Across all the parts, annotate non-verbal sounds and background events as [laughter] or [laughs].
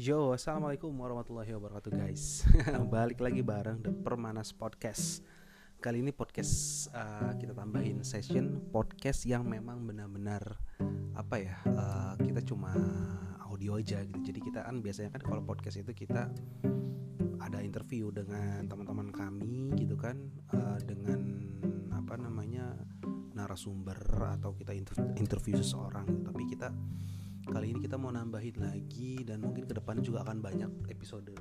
Yo, assalamualaikum warahmatullahi wabarakatuh guys. [laughs] [laughs] Balik lagi bareng The Permanas Podcast. Kali ini podcast uh, kita tambahin session podcast yang memang benar-benar apa ya? Uh, kita cuma audio aja gitu. Jadi kita kan biasanya kan kalau podcast itu kita ada interview dengan teman-teman kami gitu kan, uh, dengan apa namanya narasumber atau kita interview seseorang. Tapi kita kali ini kita mau nambahin lagi dan mungkin ke depan juga akan banyak episode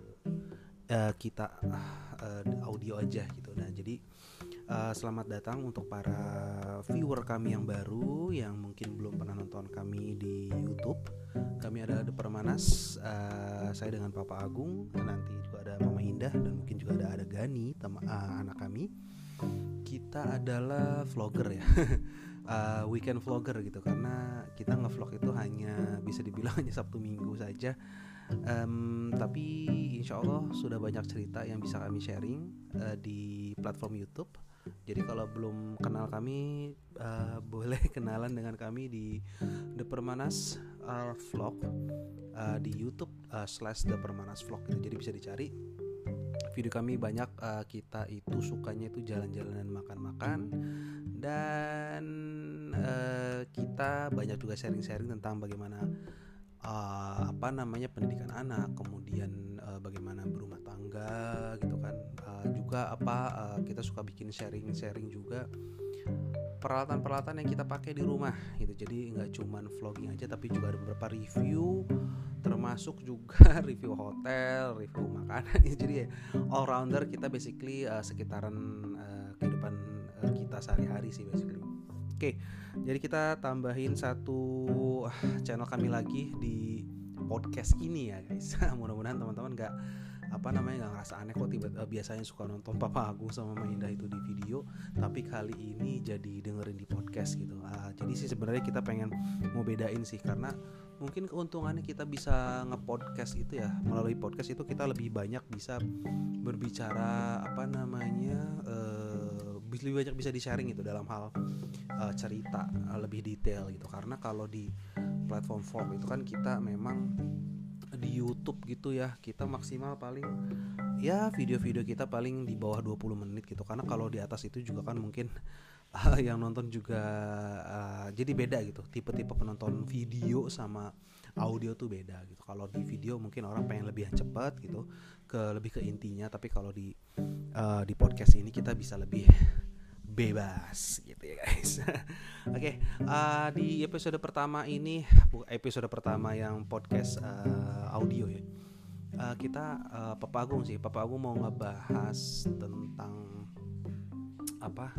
uh, kita uh, audio aja gitu. Nah jadi uh, selamat datang untuk para viewer kami yang baru yang mungkin belum pernah nonton kami di YouTube. Kami ada The Permanas uh, saya dengan Papa Agung nanti juga ada Mama Indah dan mungkin juga ada ada Gani teman uh, anak kami. Kita adalah vlogger ya [laughs] uh, weekend vlogger gitu. Karena kita ngevlog itu hanya bisa dibilang [laughs] hanya Sabtu Minggu saja. Um, tapi insya Allah sudah banyak cerita yang bisa kami sharing uh, di platform YouTube. Jadi kalau belum kenal kami uh, [laughs] boleh kenalan dengan kami di The Permanas uh, Vlog uh, di YouTube uh, slash The Permanas Vlog gitu. jadi bisa dicari video kami banyak uh, kita itu sukanya itu jalan-jalan dan makan-makan dan uh, kita banyak juga sharing-sharing tentang bagaimana uh, apa namanya pendidikan anak, kemudian uh, bagaimana berumah tangga gitu kan. Uh, juga apa uh, kita suka bikin sharing-sharing juga peralatan-peralatan yang kita pakai di rumah gitu. Jadi nggak cuman vlogging aja tapi juga ada beberapa review termasuk juga [laughs] review hotel, review makanan. [laughs] Jadi ya all rounder kita basically uh, sekitaran uh, kehidupan kita sehari-hari sih basically. Oke, jadi kita tambahin satu ah, channel kami lagi di podcast ini ya guys. [laughs] Mudah-mudahan teman-teman gak apa namanya nggak ngerasa aneh kok tiba tiba biasanya suka nonton Papa Agung sama Mama Indah itu di video tapi kali ini jadi dengerin di podcast gitu. Uh, jadi sih sebenarnya kita pengen mau bedain sih karena mungkin keuntungannya kita bisa ngepodcast itu ya. Melalui podcast itu kita lebih banyak bisa berbicara apa namanya uh, lebih banyak bisa di sharing gitu dalam hal uh, cerita uh, lebih detail gitu. Karena kalau di platform vlog itu kan kita memang di YouTube gitu ya kita maksimal paling ya video-video kita paling di bawah 20 menit gitu. Karena kalau di atas itu juga kan mungkin uh, yang nonton juga uh, jadi beda gitu. Tipe-tipe penonton video sama audio tuh beda gitu. Kalau di video mungkin orang pengen lebih cepat gitu ke lebih ke intinya. Tapi kalau di uh, di podcast ini kita bisa lebih bebas gitu ya guys. [laughs] Oke, okay, uh, di episode pertama ini episode pertama yang podcast uh, audio ya. Uh, kita uh, Papa Agung sih, Papa Agung mau ngebahas tentang apa?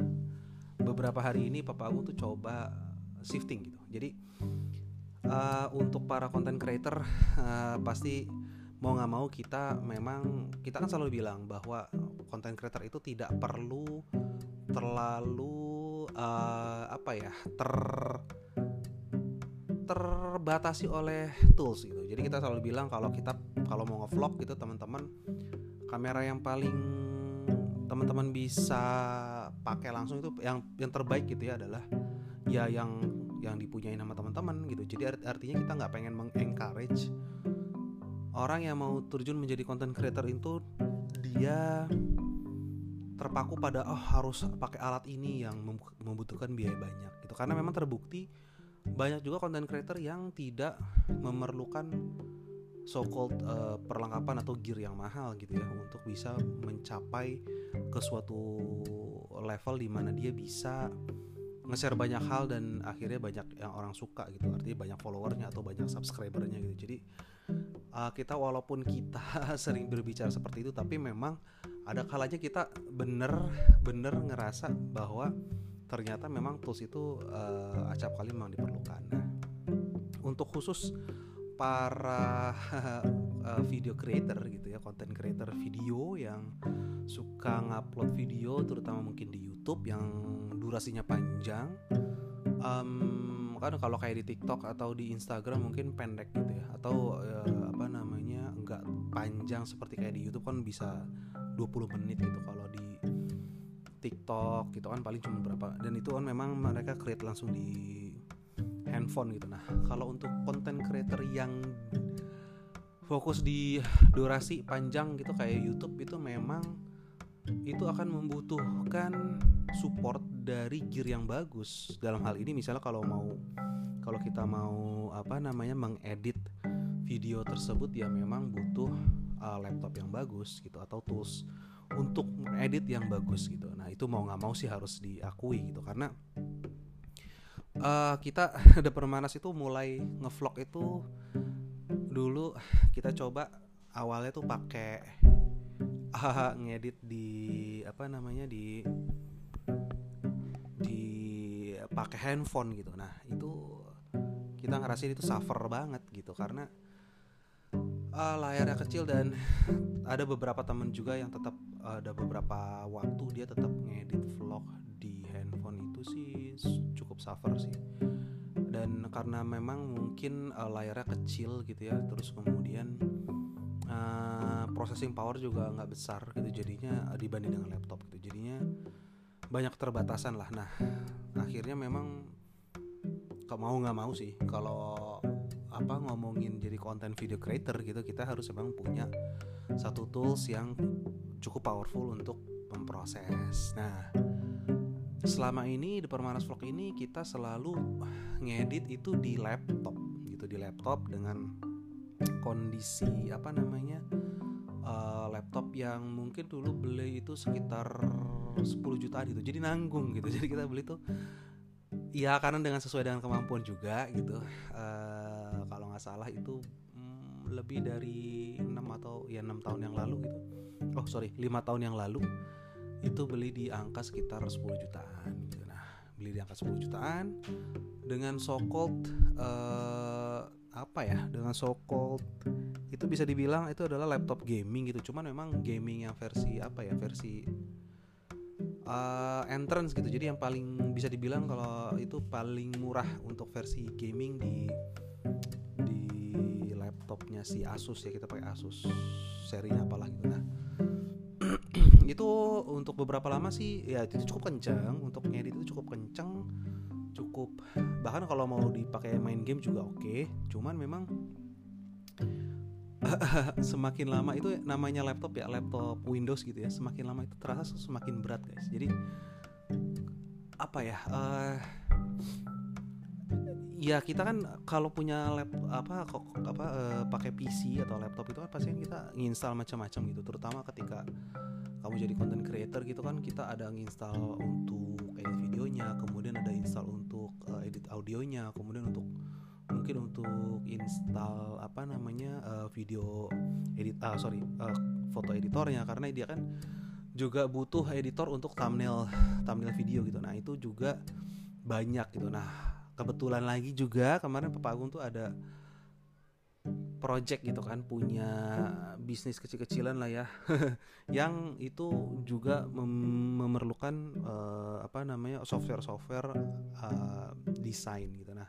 Beberapa hari ini Papa Agung tuh coba shifting gitu. Jadi uh, untuk para content creator uh, pasti mau nggak mau kita memang kita kan selalu bilang bahwa content creator itu tidak perlu terlalu uh, apa ya ter terbatasi oleh tools gitu. Jadi kita selalu bilang kalau kita kalau mau ngevlog gitu teman-teman kamera yang paling teman-teman bisa pakai langsung itu yang yang terbaik gitu ya adalah ya yang yang dipunyai nama teman-teman gitu. Jadi artinya kita nggak pengen mengencourage orang yang mau terjun menjadi content creator itu dia terpaku pada oh harus pakai alat ini yang membutuhkan biaya banyak gitu. Karena memang terbukti banyak juga content creator yang tidak memerlukan so called uh, perlengkapan atau gear yang mahal gitu ya untuk bisa mencapai ke suatu level di mana dia bisa nge-share banyak hal dan akhirnya banyak yang orang suka gitu. Artinya banyak followernya atau banyak subscribernya gitu. Jadi uh, kita walaupun kita [laughs] sering berbicara seperti itu tapi memang ada kalanya kita bener-bener ngerasa bahwa ternyata memang tools itu uh, acap kali memang diperlukan. Nah, untuk khusus para uh, [laughs] video creator gitu ya, content creator video yang suka ngupload video terutama mungkin di YouTube yang durasinya panjang. Um, kan kalau kayak di TikTok atau di Instagram mungkin pendek gitu ya atau uh, apa namanya enggak panjang seperti kayak di YouTube kan bisa 20 menit gitu kalau di TikTok gitu kan paling cuma berapa. Dan itu kan memang mereka create langsung di handphone gitu. Nah kalau untuk content creator yang fokus di durasi panjang gitu kayak YouTube itu memang itu akan membutuhkan support dari gear yang bagus. Dalam hal ini misalnya kalau mau kalau kita mau apa namanya mengedit video tersebut ya memang butuh uh, laptop yang bagus gitu atau tools untuk edit yang bagus gitu. Nah itu mau nggak mau sih harus diakui gitu karena uh, kita [laughs] The Permanas itu mulai ngevlog itu dulu kita coba awalnya tuh pakai uh, ngedit di apa namanya di di pakai handphone gitu. Nah itu kita ngerasain itu suffer banget gitu karena uh, layarnya kecil dan ada beberapa temen juga yang tetap ada beberapa waktu dia tetap ngedit vlog di handphone itu sih cukup suffer sih. Dan karena memang mungkin uh, layarnya kecil gitu ya terus kemudian uh, processing power juga nggak besar gitu jadinya uh, dibanding dengan laptop gitu jadinya banyak terbatasan lah. Nah akhirnya memang mau nggak mau sih kalau apa ngomongin jadi konten video creator gitu kita harus memang punya satu tools yang cukup powerful untuk memproses. Nah, selama ini di Permanas Vlog ini kita selalu ngedit itu di laptop gitu di laptop dengan kondisi apa namanya uh, laptop yang mungkin dulu beli itu sekitar 10 jutaan gitu jadi nanggung gitu [laughs] jadi kita beli tuh ya karena dengan sesuai dengan kemampuan juga gitu uh, salah itu mm, lebih dari enam atau ya enam tahun yang lalu gitu oh sorry lima tahun yang lalu itu beli di angka sekitar 10 jutaan gitu. nah beli di angka 10 jutaan dengan so called uh, apa ya dengan so called itu bisa dibilang itu adalah laptop gaming gitu cuman memang gaming yang versi apa ya versi uh, entrance gitu. Jadi yang paling bisa dibilang kalau itu paling murah untuk versi gaming di di laptopnya si Asus ya. Kita pakai Asus serinya apalah gitu. Nah [clears throat] itu untuk beberapa lama sih ya itu cukup kencang untuk ngedit itu cukup kencang cukup bahkan kalau mau dipakai main game juga oke. Okay. cuman memang [laughs] semakin lama itu namanya laptop ya laptop Windows gitu ya semakin lama itu terasa semakin berat guys. Jadi apa ya uh, ya kita kan kalau punya lap apa kok apa uh, pakai PC atau laptop itu kan pasti kita nginstal macam-macam gitu. Terutama ketika kamu jadi content creator gitu kan kita ada nginstal untuk edit videonya kemudian ada install untuk uh, edit audionya kemudian untuk mungkin untuk install apa namanya uh, video edit ah sorry uh, foto editornya karena dia kan juga butuh editor untuk thumbnail thumbnail video gitu. Nah itu juga banyak gitu. Nah kebetulan lagi juga kemarin Papa Agung tuh ada project gitu kan punya bisnis kecil-kecilan lah ya [laughs] yang itu juga mem memerlukan uh, apa namanya software-software uh, desain gitu. Nah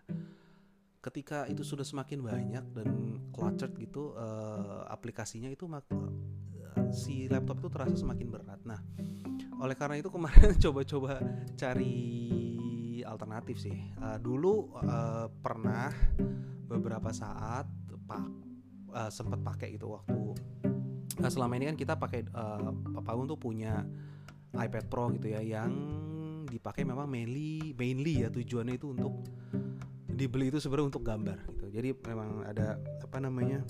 ketika itu sudah semakin banyak dan cluttered gitu uh, aplikasinya itu mak uh, si laptop itu terasa semakin berat. Nah, oleh karena itu kemarin [laughs] coba-coba cari alternatif sih. Uh, dulu uh, pernah beberapa saat pak uh, sempat pakai itu waktu uh, selama ini kan kita pakai uh, Papa tuh punya iPad Pro gitu ya yang dipakai memang mainly mainly ya tujuannya itu untuk dibeli itu sebenarnya untuk gambar gitu. Jadi memang ada apa namanya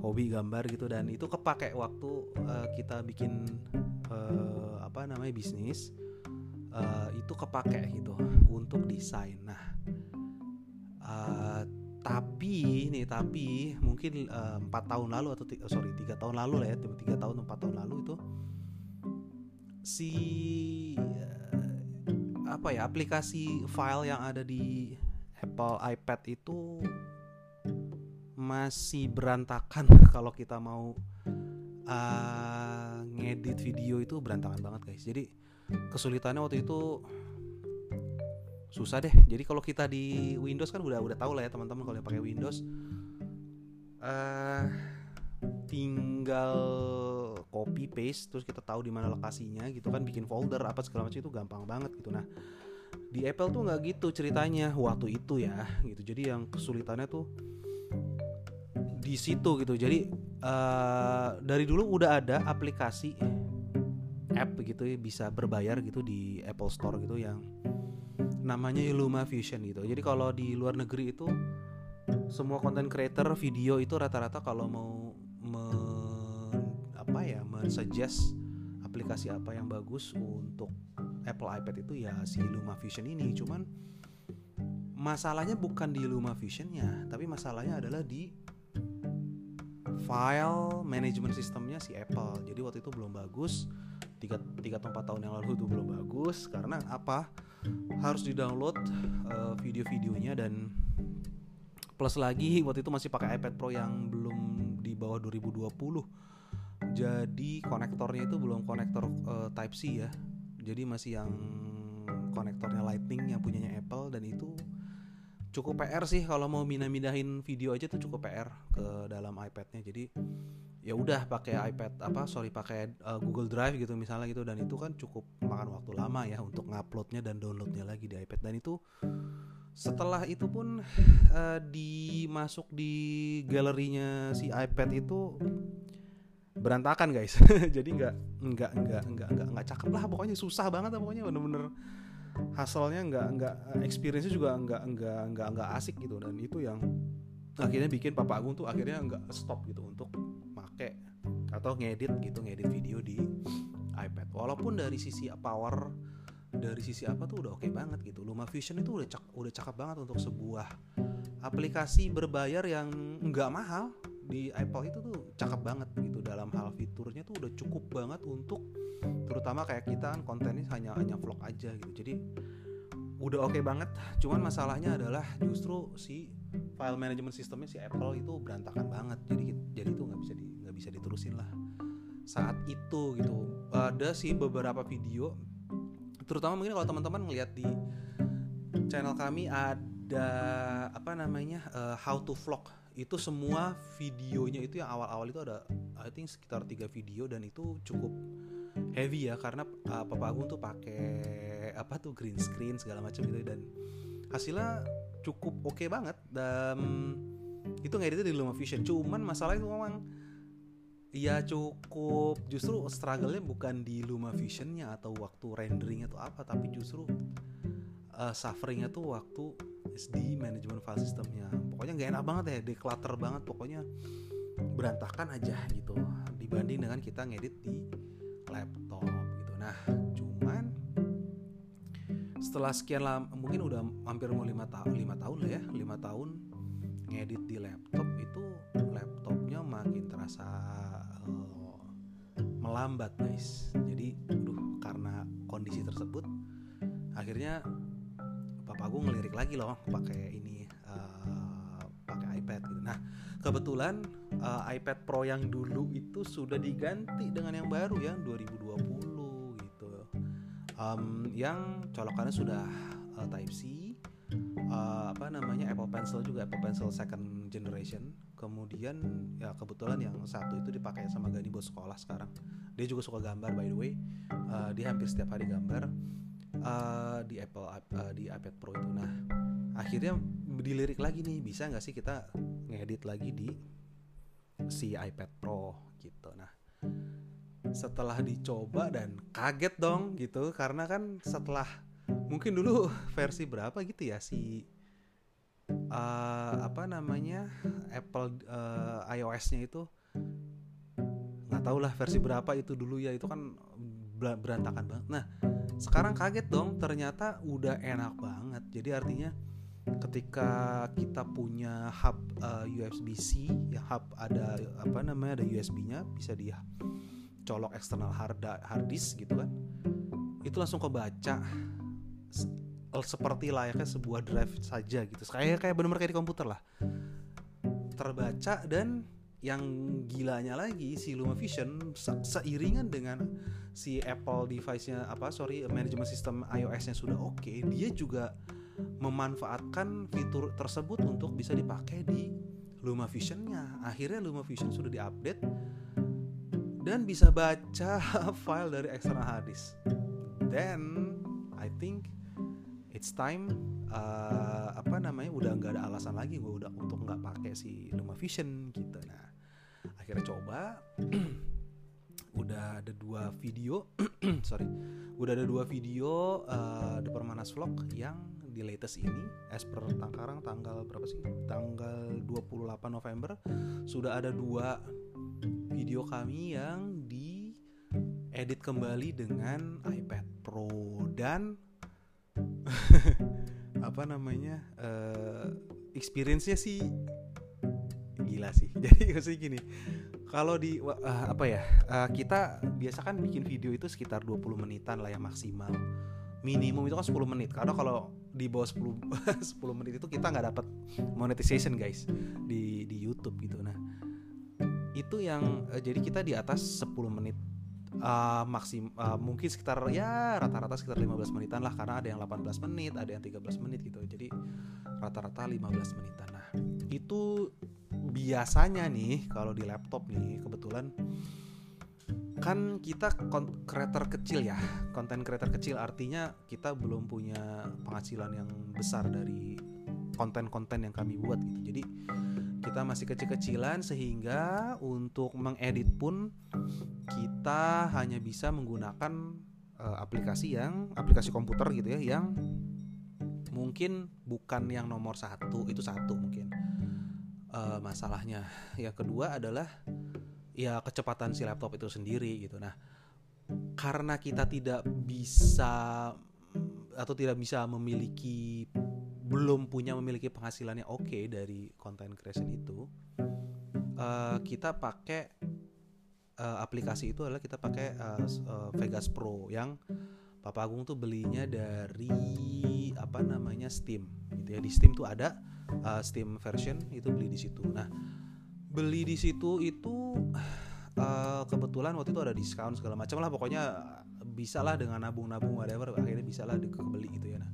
hobi gambar gitu. Dan itu kepake waktu uh, kita bikin uh, apa namanya bisnis uh, itu kepake gitu untuk desain. Nah uh, tapi nih tapi mungkin empat uh, tahun lalu atau oh, sorry tiga tahun lalu lah ya tiga tahun empat tahun lalu itu si uh, apa ya aplikasi file yang ada di Apple iPad itu masih berantakan. [laughs] Kalau kita mau uh, ngedit video itu berantakan banget guys. Jadi kesulitannya waktu itu susah deh. Jadi kalau kita di Windows kan udah udah tahu lah ya teman-teman kalau pakai Windows uh, tinggal copy paste terus kita tahu di mana lokasinya gitu kan bikin folder apa segala macam itu gampang banget gitu. Nah di Apple tuh nggak gitu ceritanya waktu itu ya gitu. Jadi yang kesulitannya tuh di situ gitu. Jadi uh, dari dulu udah ada aplikasi app gitu bisa berbayar gitu di Apple Store gitu yang namanya Illuma Fusion gitu. Jadi kalau di luar negeri itu semua content creator video itu rata-rata kalau mau me, apa ya mensuggest aplikasi apa yang bagus untuk Apple iPad itu ya si Luma Fusion ini. Cuman masalahnya bukan di Luma Fusionnya tapi masalahnya adalah di file management sistemnya si Apple. Jadi waktu itu belum bagus tiga tiga atau empat tahun yang lalu itu belum bagus karena apa? Harus di download uh, video-videonya dan plus lagi waktu itu masih pakai iPad Pro yang belum di bawah 2020 jadi konektornya itu belum konektor uh, Type C ya jadi masih yang konektornya Lightning yang punyanya Apple dan itu cukup PR sih. Kalau mau mindah-mindahin video aja tuh cukup PR ke dalam iPadnya. Jadi ya udah pakai iPad apa sorry pakai uh, Google Drive gitu misalnya gitu. Dan itu kan cukup makan waktu lama ya untuk nguploadnya dan downloadnya lagi di iPad. Dan itu setelah itu pun uh, dimasuk di galerinya si iPad itu berantakan guys. [laughs] Jadi nggak nggak nggak nggak nggak nggak cakep lah pokoknya susah banget lah pokoknya bener-bener hasilnya nggak nggak experience juga nggak nggak nggak nggak asik gitu. Dan itu yang akhirnya bikin Papa Agung tuh akhirnya nggak stop gitu untuk make atau ngedit gitu ngedit video di iPad. Walaupun dari sisi power dari sisi apa tuh udah oke okay banget gitu. Luma Fusion itu udah cak udah cakep banget untuk sebuah aplikasi berbayar yang nggak mahal di Apple itu tuh cakep banget gitu dalam hal fiturnya tuh udah cukup banget untuk terutama kayak kita kan kontennya hanya hanya vlog aja gitu. Jadi udah oke okay banget. Cuman masalahnya adalah justru si file management sistemnya si Apple itu berantakan banget. Jadi jadi itu nggak bisa di bisa diterusin lah. Saat itu gitu. Ada sih beberapa video terutama mungkin kalau teman-teman ngeliat di channel kami ada apa namanya uh, how to vlog itu semua videonya itu yang awal-awal itu ada I think sekitar tiga video dan itu cukup heavy ya karena uh, Papa Agung tuh pakai apa tuh green screen segala macam gitu dan hasilnya cukup oke okay banget dan itu ngeditnya di Lumavision cuman masalahnya itu memang ya cukup justru struggle-nya bukan di Lumavision-nya atau waktu rendering atau apa tapi justru uh, suffering-nya tuh waktu SD management file systemnya. Pokoknya nggak enak banget ya declutter banget. Pokoknya berantakan aja gitu. Dibanding dengan kita ngedit di laptop gitu. Nah cuman setelah sekian lama mungkin udah hampir mau lima tahun lima tahun lah ya lima tahun ngedit di laptop itu laptopnya makin terasa uh, melambat guys. Jadi aduh karena kondisi tersebut akhirnya papa gue ngelirik lagi loh pakai ini uh, pakai iPad gitu. Nah kebetulan uh, iPad Pro yang dulu itu sudah diganti dengan yang baru ya 2020 gitu. Um, yang colokannya sudah uh, Type C uh, apa namanya Apple Pencil juga Apple Pencil second generation. Kemudian ya kebetulan yang satu itu dipakai sama Gani buat sekolah sekarang. Dia juga suka gambar by the way. Uh, dia hampir setiap hari gambar uh, di Apple uh, di iPad Pro itu. Nah akhirnya dilirik lagi nih bisa nggak sih kita ngedit lagi di si iPad Pro gitu. Nah setelah dicoba dan kaget dong gitu karena kan setelah mungkin dulu versi berapa gitu ya si uh, apa namanya Apple uh, iOS-nya itu. Nggak tahu lah versi berapa itu dulu ya itu kan berantakan banget. Nah sekarang kaget dong ternyata udah enak banget. Jadi artinya ketika kita punya hub uh, USB-C ya hub ada apa namanya ada USB-nya bisa dia colok eksternal hard hard disk gitu kan itu langsung kebaca seperti layaknya sebuah drive saja gitu kayak kayak benar-benar kayak di komputer lah terbaca dan yang gilanya lagi si LumaVision se seiringan dengan si Apple device-nya apa sorry manajemen sistem iOS-nya sudah oke okay, dia juga memanfaatkan fitur tersebut untuk bisa dipakai di LumaVision-nya. Akhirnya LumaVision sudah diupdate dan bisa baca [laughs] file dari external hard disk. Then I think it's time uh, apa namanya udah nggak ada alasan lagi gue udah untuk nggak pakai si Vision gitu. Nah akhirnya coba. [clears throat] Udah ada dua video. [clears throat] Sorry. Udah ada dua video uh, The Permanas Vlog yang di latest ini as per Tangkarang tanggal berapa sih? Tanggal 28 November sudah ada dua video kami yang di edit kembali dengan iPad Pro dan [laughs] apa namanya uh, experience-nya sih gila sih. [laughs] Jadi maksudnya gini kalau di uh, apa ya uh, kita biasa kan bikin video itu sekitar 20 menitan lah ya maksimal. Minimum itu kan 10 menit. Karena kalau di bawah 10 10 [laughs] menit itu kita nggak dapat monetization guys di di YouTube gitu. Nah itu yang uh, jadi kita di atas 10 menit uh, maksim uh, mungkin sekitar ya rata-rata sekitar 15 menitan lah. Karena ada yang 18 menit ada yang 13 menit gitu. Jadi rata-rata 15 menitan. Nah itu biasanya nih kalau di laptop nih kebetulan kan kita creator kecil ya. Konten creator kecil artinya kita belum punya penghasilan yang besar dari konten-konten yang kami buat gitu. Jadi kita masih kecil-kecilan sehingga untuk mengedit pun kita hanya bisa menggunakan uh, aplikasi yang aplikasi komputer gitu ya yang mungkin bukan yang nomor satu itu satu mungkin uh, masalahnya. Yang kedua adalah ya kecepatan si laptop itu sendiri gitu. Nah karena kita tidak bisa atau tidak bisa memiliki belum punya memiliki penghasilannya oke okay dari content creation itu uh, kita pakai uh, aplikasi itu adalah kita pakai uh, uh, Vegas Pro yang Papa Agung tuh belinya dari apa namanya Steam gitu ya. Di Steam tuh ada uh, Steam version itu beli di situ. Nah beli di situ itu uh, kebetulan waktu itu ada diskon segala macam lah. Pokoknya bisa lah dengan nabung-nabung whatever akhirnya bisa lah dikebeli gitu ya. Nah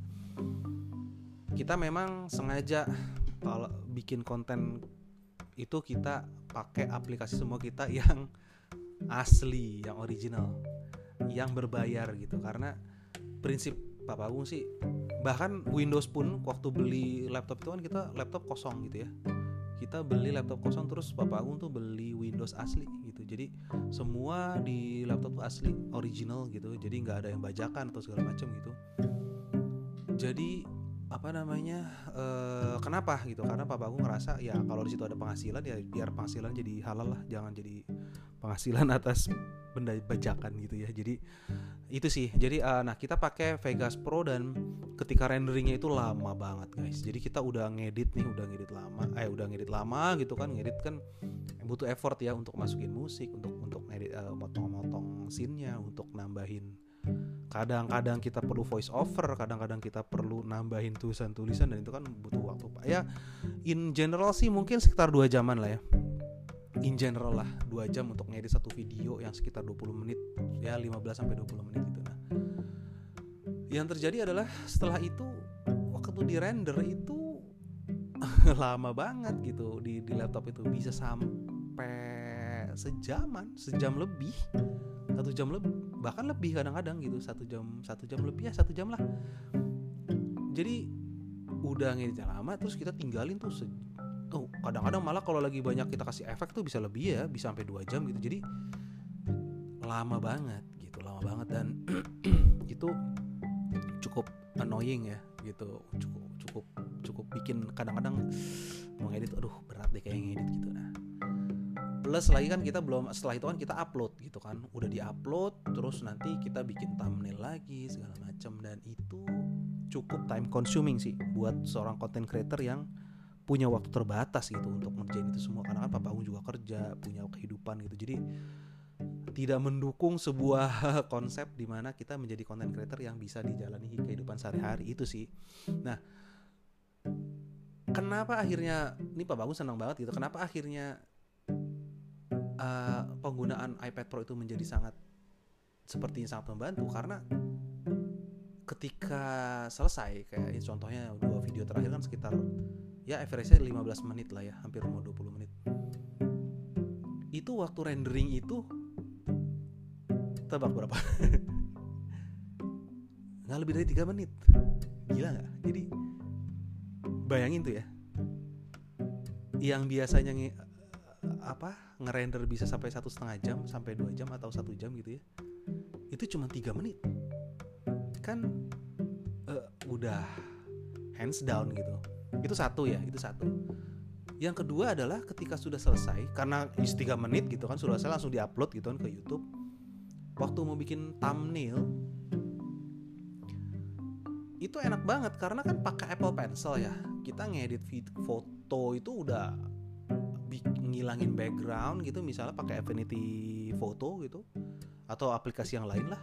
kita memang sengaja kalau bikin konten itu kita pakai aplikasi semua kita yang asli, yang original, yang berbayar gitu. Karena prinsip Bapak Agung sih bahkan Windows pun waktu beli laptop itu kan kita laptop kosong gitu ya. Kita beli laptop kosong terus Bapak Agung tuh beli Windows asli gitu. Jadi semua di laptop tuh asli original gitu. Jadi nggak ada yang bajakan atau segala macam gitu. Jadi apa namanya uh, kenapa gitu? Karena papa aku ngerasa ya kalau di situ ada penghasilan ya biar penghasilan jadi halal lah jangan jadi penghasilan [laughs] atas benda bajakan gitu ya. Jadi itu sih. Jadi uh, nah kita pakai Vegas Pro dan ketika renderingnya itu lama banget guys. Jadi kita udah ngedit nih udah ngedit lama eh udah ngedit lama gitu kan. Ngedit kan butuh effort ya untuk masukin musik untuk untuk ngedit uh, motong-motong scene-nya untuk nambahin kadang-kadang kita perlu voice over kadang-kadang kita perlu nambahin tulisan-tulisan dan itu kan butuh waktu pak. Ya in general sih mungkin sekitar dua jaman lah ya. In general lah dua jam untuk ngedit satu video yang sekitar 20 menit ya 15 sampai 20 menit gitu. Nah yang terjadi adalah setelah itu waktu di render itu [laughs] lama banget gitu di di laptop itu. Bisa sampai sejaman sejam lebih satu jam lebih bahkan lebih kadang-kadang gitu satu jam satu jam lebih ya satu jam lah. Jadi udah ngeditnya lama terus kita tinggalin tuh se oh kadang-kadang malah kalau lagi banyak kita kasih efek tuh bisa lebih ya bisa sampai dua jam gitu. Jadi lama banget gitu lama banget dan [clears throat] itu cukup annoying ya gitu cukup cukup cukup bikin kadang-kadang mau ngedit aduh berat deh kayak ngedit gitu. nah plus lagi kan kita belum setelah itu kan kita upload gitu kan. Udah diupload terus nanti kita bikin thumbnail lagi segala macam dan itu cukup time consuming sih buat seorang content creator yang punya waktu terbatas gitu untuk ngerjain itu semua. Karena kan papa aku juga kerja punya kehidupan gitu. Jadi tidak mendukung sebuah [laughs] konsep di mana kita menjadi content creator yang bisa dijalani kehidupan sehari-hari. Itu sih. Nah kenapa akhirnya ini Pak Bagus senang banget gitu. Kenapa akhirnya uh, penggunaan iPad Pro itu menjadi sangat sepertinya sangat membantu karena ketika selesai kayak ini contohnya dua video terakhir kan sekitar ya average-nya 15 menit lah ya hampir mau 20 menit. Itu waktu rendering itu tebak berapa? [laughs] Nggak lebih dari tiga menit. Gila nggak? Jadi bayangin tuh ya. Yang biasanya nge, apa ngerender bisa sampai satu setengah jam sampai dua jam atau satu jam gitu ya. Itu cuma tiga menit. Kan uh, udah hands down gitu. Itu satu ya itu satu. Yang kedua adalah ketika sudah selesai karena is tiga menit gitu kan sudah selesai langsung diupload gitu kan ke YouTube. Waktu mau bikin thumbnail itu enak banget karena kan pakai Apple Pencil ya. Kita ngedit foto itu udah ngilangin background gitu misalnya pakai Affinity Photo gitu atau aplikasi yang lain lah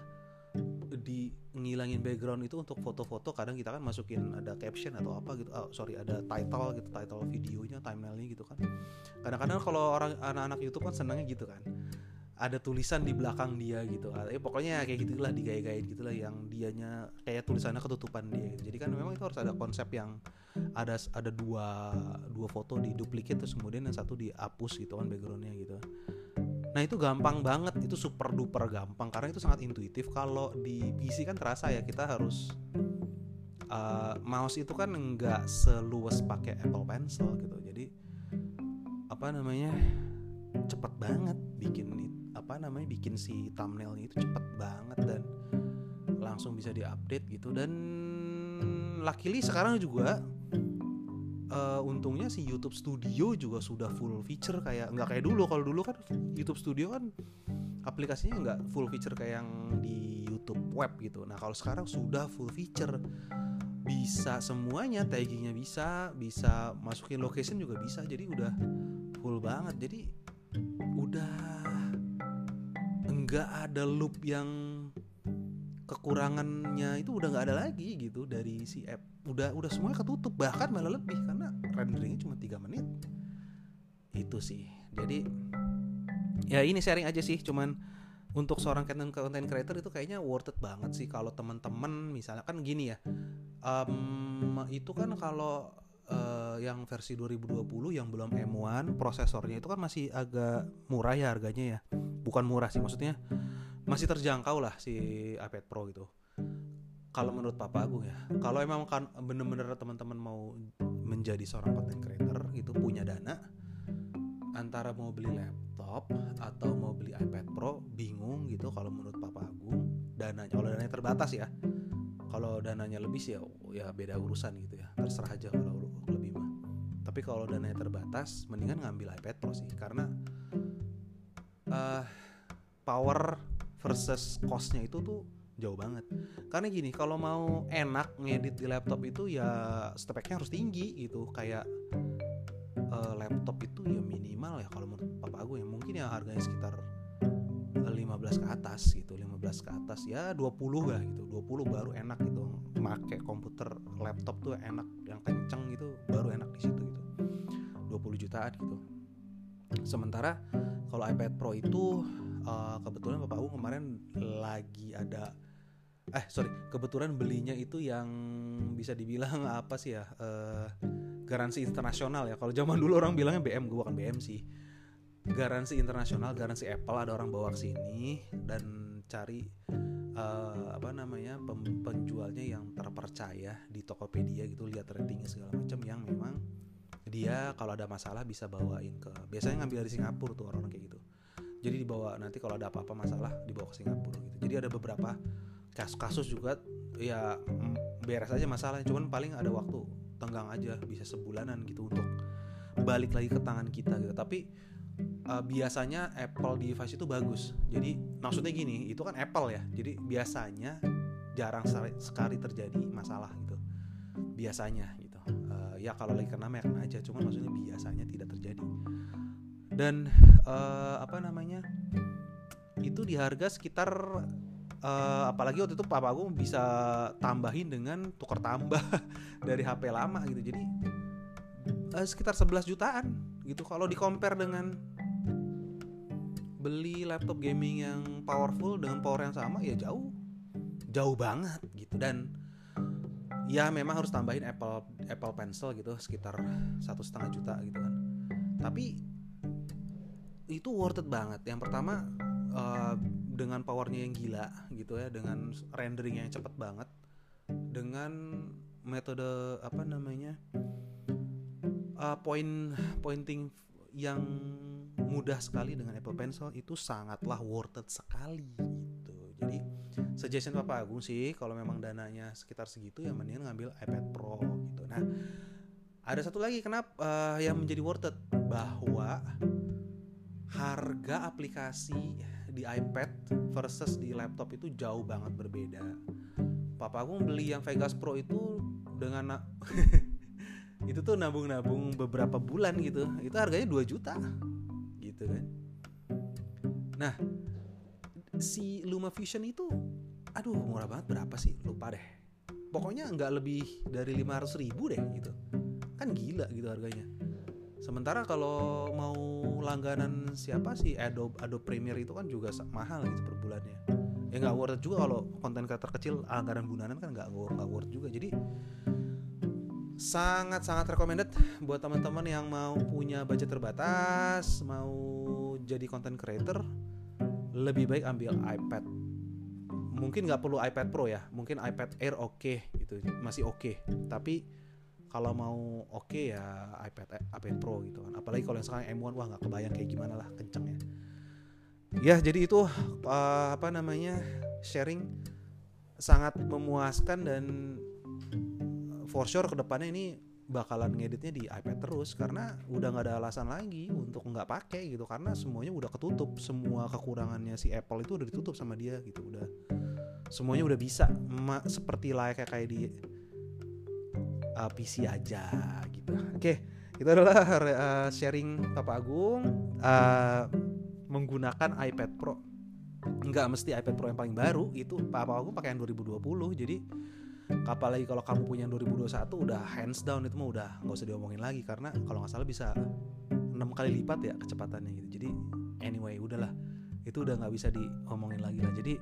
di ngilangin background itu untuk foto-foto kadang kita kan masukin ada caption atau apa gitu oh, sorry ada title gitu title videonya thumbnailnya gitu kan. Kadang-kadang kalau orang anak-anak YouTube kan senangnya gitu kan ada tulisan di belakang dia gitu. Ya pokoknya kayak gitulah digaya-gayain gitulah yang dianya kayak tulisannya ketutupan dia gitu. jadi kan memang itu harus ada konsep yang ada ada dua dua foto di duplicate terus kemudian yang satu dihapus gitu kan backgroundnya gitu. Nah itu gampang banget itu super duper gampang karena itu sangat intuitif. Kalau di PC kan terasa ya kita harus uh, mouse itu kan nggak seluas pakai Apple Pencil gitu. Jadi apa namanya cepet banget namanya bikin si thumbnailnya itu cepet banget dan langsung bisa diupdate gitu. Dan luckily sekarang juga uh, untungnya si YouTube Studio juga sudah full feature kayak nggak kayak dulu. Kalau dulu kan YouTube Studio kan aplikasinya nggak full feature kayak yang di YouTube web gitu. Nah kalau sekarang sudah full feature. Bisa semuanya taggingnya bisa bisa masukin location juga bisa. Jadi udah full banget. Jadi udah nggak ada loop yang kekurangannya itu udah nggak ada lagi gitu dari si app. Udah udah semuanya ketutup bahkan malah lebih karena renderingnya cuma tiga menit. Itu sih. Jadi ya ini sharing aja sih cuman untuk seorang content content creator itu kayaknya worth it banget sih. Kalau teman-teman misalnya kan gini ya um, itu kan kalau uh, yang versi 2020 yang belum M1 prosesornya itu kan masih agak murah ya harganya ya bukan murah sih maksudnya masih terjangkau lah si iPad Pro gitu. Kalau menurut Papa Agung ya kalau emang kan bener-bener teman-teman mau menjadi seorang content creator itu punya dana antara mau beli laptop atau mau beli iPad Pro bingung gitu kalau menurut Papa Agung. Dananya kalau dananya terbatas ya. Kalau dananya lebih sih ya, ya beda urusan gitu ya. Terserah aja kalau lebih mah. Tapi kalau dananya terbatas mendingan ngambil iPad Pro sih karena uh, power versus costnya itu tuh jauh banget. Karena gini kalau mau enak ngedit di laptop itu ya speknya harus tinggi gitu. Kayak uh, laptop itu ya minimal ya kalau menurut papa aku ya mungkin ya harganya sekitar 15 ke atas gitu 15 ke atas ya 20 lah gitu. 20 baru enak gitu. Make komputer laptop tuh enak yang kenceng gitu baru enak di situ gitu. 20 jutaan gitu sementara kalau iPad Pro itu uh, kebetulan Bapak Agung kemarin lagi ada eh sorry kebetulan belinya itu yang bisa dibilang [laughs] apa sih ya uh, garansi internasional ya. Kalau zaman dulu orang bilangnya BM gue bukan BM sih. Garansi internasional garansi Apple ada orang bawa ke sini dan cari uh, apa namanya penjualnya yang terpercaya di Tokopedia gitu lihat ratingnya segala macam yang memang dia kalau ada masalah bisa bawain ke biasanya ngambil dari Singapura tuh orang-orang kayak gitu. Jadi dibawa nanti kalau ada apa-apa masalah dibawa ke Singapura gitu. Jadi ada beberapa kasus-kasus juga ya beres aja masalahnya. Cuman paling ada waktu tenggang aja bisa sebulanan gitu untuk balik lagi ke tangan kita gitu. Tapi uh, biasanya Apple device itu bagus. Jadi maksudnya gini itu kan Apple ya. Jadi biasanya jarang sekali terjadi masalah gitu. Biasanya gitu uh, ya kalau lagi kena kena aja cuman maksudnya biasanya tidak terjadi. Dan uh, apa namanya itu di harga sekitar uh, apalagi waktu itu papa aku bisa tambahin dengan tukar tambah [laughs] dari HP lama gitu. Jadi uh, sekitar 11 jutaan gitu. Kalau di compare dengan beli laptop gaming yang powerful dengan power yang sama ya jauh jauh banget gitu. Dan ya memang harus tambahin Apple Apple Pencil gitu sekitar satu setengah juta gitu kan. Tapi itu worth it banget. Yang pertama uh, dengan powernya yang gila gitu ya dengan rendering yang cepet banget dengan metode apa namanya uh, point pointing yang mudah sekali dengan Apple Pencil itu sangatlah worth it sekali suggestion Papa Agung sih kalau memang dananya sekitar segitu ya mendingan ngambil iPad Pro gitu. Nah, ada satu lagi kenapa uh, yang menjadi worth it bahwa harga aplikasi di iPad versus di laptop itu jauh banget berbeda. Papa Agung beli yang Vegas Pro itu dengan [laughs] itu tuh nabung-nabung beberapa bulan gitu itu harganya 2 juta gitu kan nah si Luma Fusion itu aduh murah banget berapa sih? Lupa deh. Pokoknya nggak lebih dari 500 ribu deh gitu. Kan gila gitu harganya. Sementara kalau mau langganan siapa sih? Adobe Adobe Premiere itu kan juga mahal gitu per bulannya. Ya nggak worth juga kalau konten kreator kecil anggaran bulanan kan nggak nggak worth juga. Jadi sangat-sangat recommended buat teman-teman yang mau punya budget terbatas, mau jadi content creator, lebih baik ambil iPad. Mungkin nggak perlu iPad Pro ya, mungkin iPad Air oke okay, gitu, masih oke. Okay. Tapi kalau mau oke okay ya iPad iPad Pro gitu kan. Apalagi kalau yang sekarang M1 wah nggak kebayang kayak gimana lah kencengnya. Ya jadi itu uh, apa namanya sharing sangat memuaskan dan for sure ke depannya ini bakalan ngeditnya di iPad terus karena udah nggak ada alasan lagi untuk nggak pakai gitu. Karena semuanya udah ketutup. Semua kekurangannya si Apple itu udah ditutup sama dia gitu. Udah semuanya udah bisa. Ma, seperti layaknya kayak di uh, PC aja gitu. Oke itu adalah uh, sharing Papa Agung uh, menggunakan iPad Pro. Nggak mesti iPad Pro yang paling baru. Itu Papa Agung pakai yang 2020 jadi apalagi kalau kamu punya 2021 udah hands down itu mah udah nggak usah diomongin lagi. Karena kalau nggak salah bisa enam kali lipat ya kecepatannya gitu. Jadi anyway udahlah. Itu udah nggak bisa diomongin lagi lah. Jadi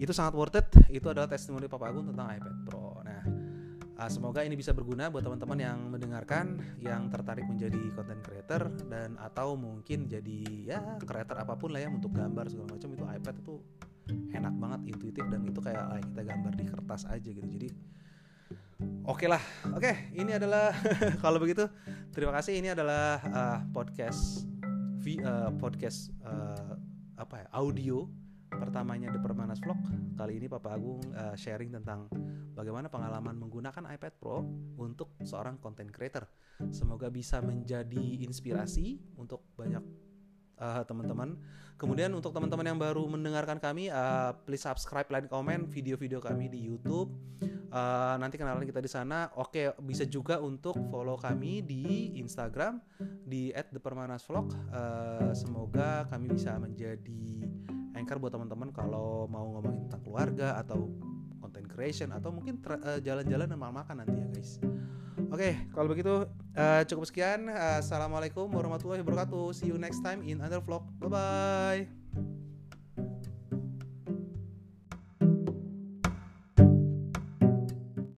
itu sangat worth it. Itu adalah testimoni Papa Agung tentang iPad Pro. Nah uh, semoga ini bisa berguna buat teman-teman yang mendengarkan yang tertarik menjadi content creator dan atau mungkin jadi ya creator apa pun lah ya untuk gambar segala macam itu iPad itu enak banget intuitif dan itu kayak like kita gambar di kertas aja gitu. Jadi oke okay lah. Oke okay, ini adalah [laughs] kalau begitu terima kasih. Ini adalah uh, podcast v, uh, podcast uh, apa ya audio pertamanya The Permanas Vlog. Kali ini Papa Agung uh, sharing tentang bagaimana pengalaman menggunakan iPad Pro untuk seorang content creator. Semoga bisa menjadi inspirasi untuk banyak uh, teman-teman. Kemudian untuk teman-teman yang baru mendengarkan kami, uh, please subscribe, like, comment video-video kami di YouTube. Uh, nanti kenalan kita di sana. Oke, bisa juga untuk follow kami di Instagram di @thepermanasvlog. Uh, semoga kami bisa menjadi anchor buat teman-teman kalau mau ngomongin tentang keluarga atau content creation atau mungkin jalan-jalan dan makan nanti ya guys. Oke, kalau begitu uh, cukup sekian. Uh, Assalamualaikum warahmatullahi wabarakatuh. See you next time in another vlog. Bye bye.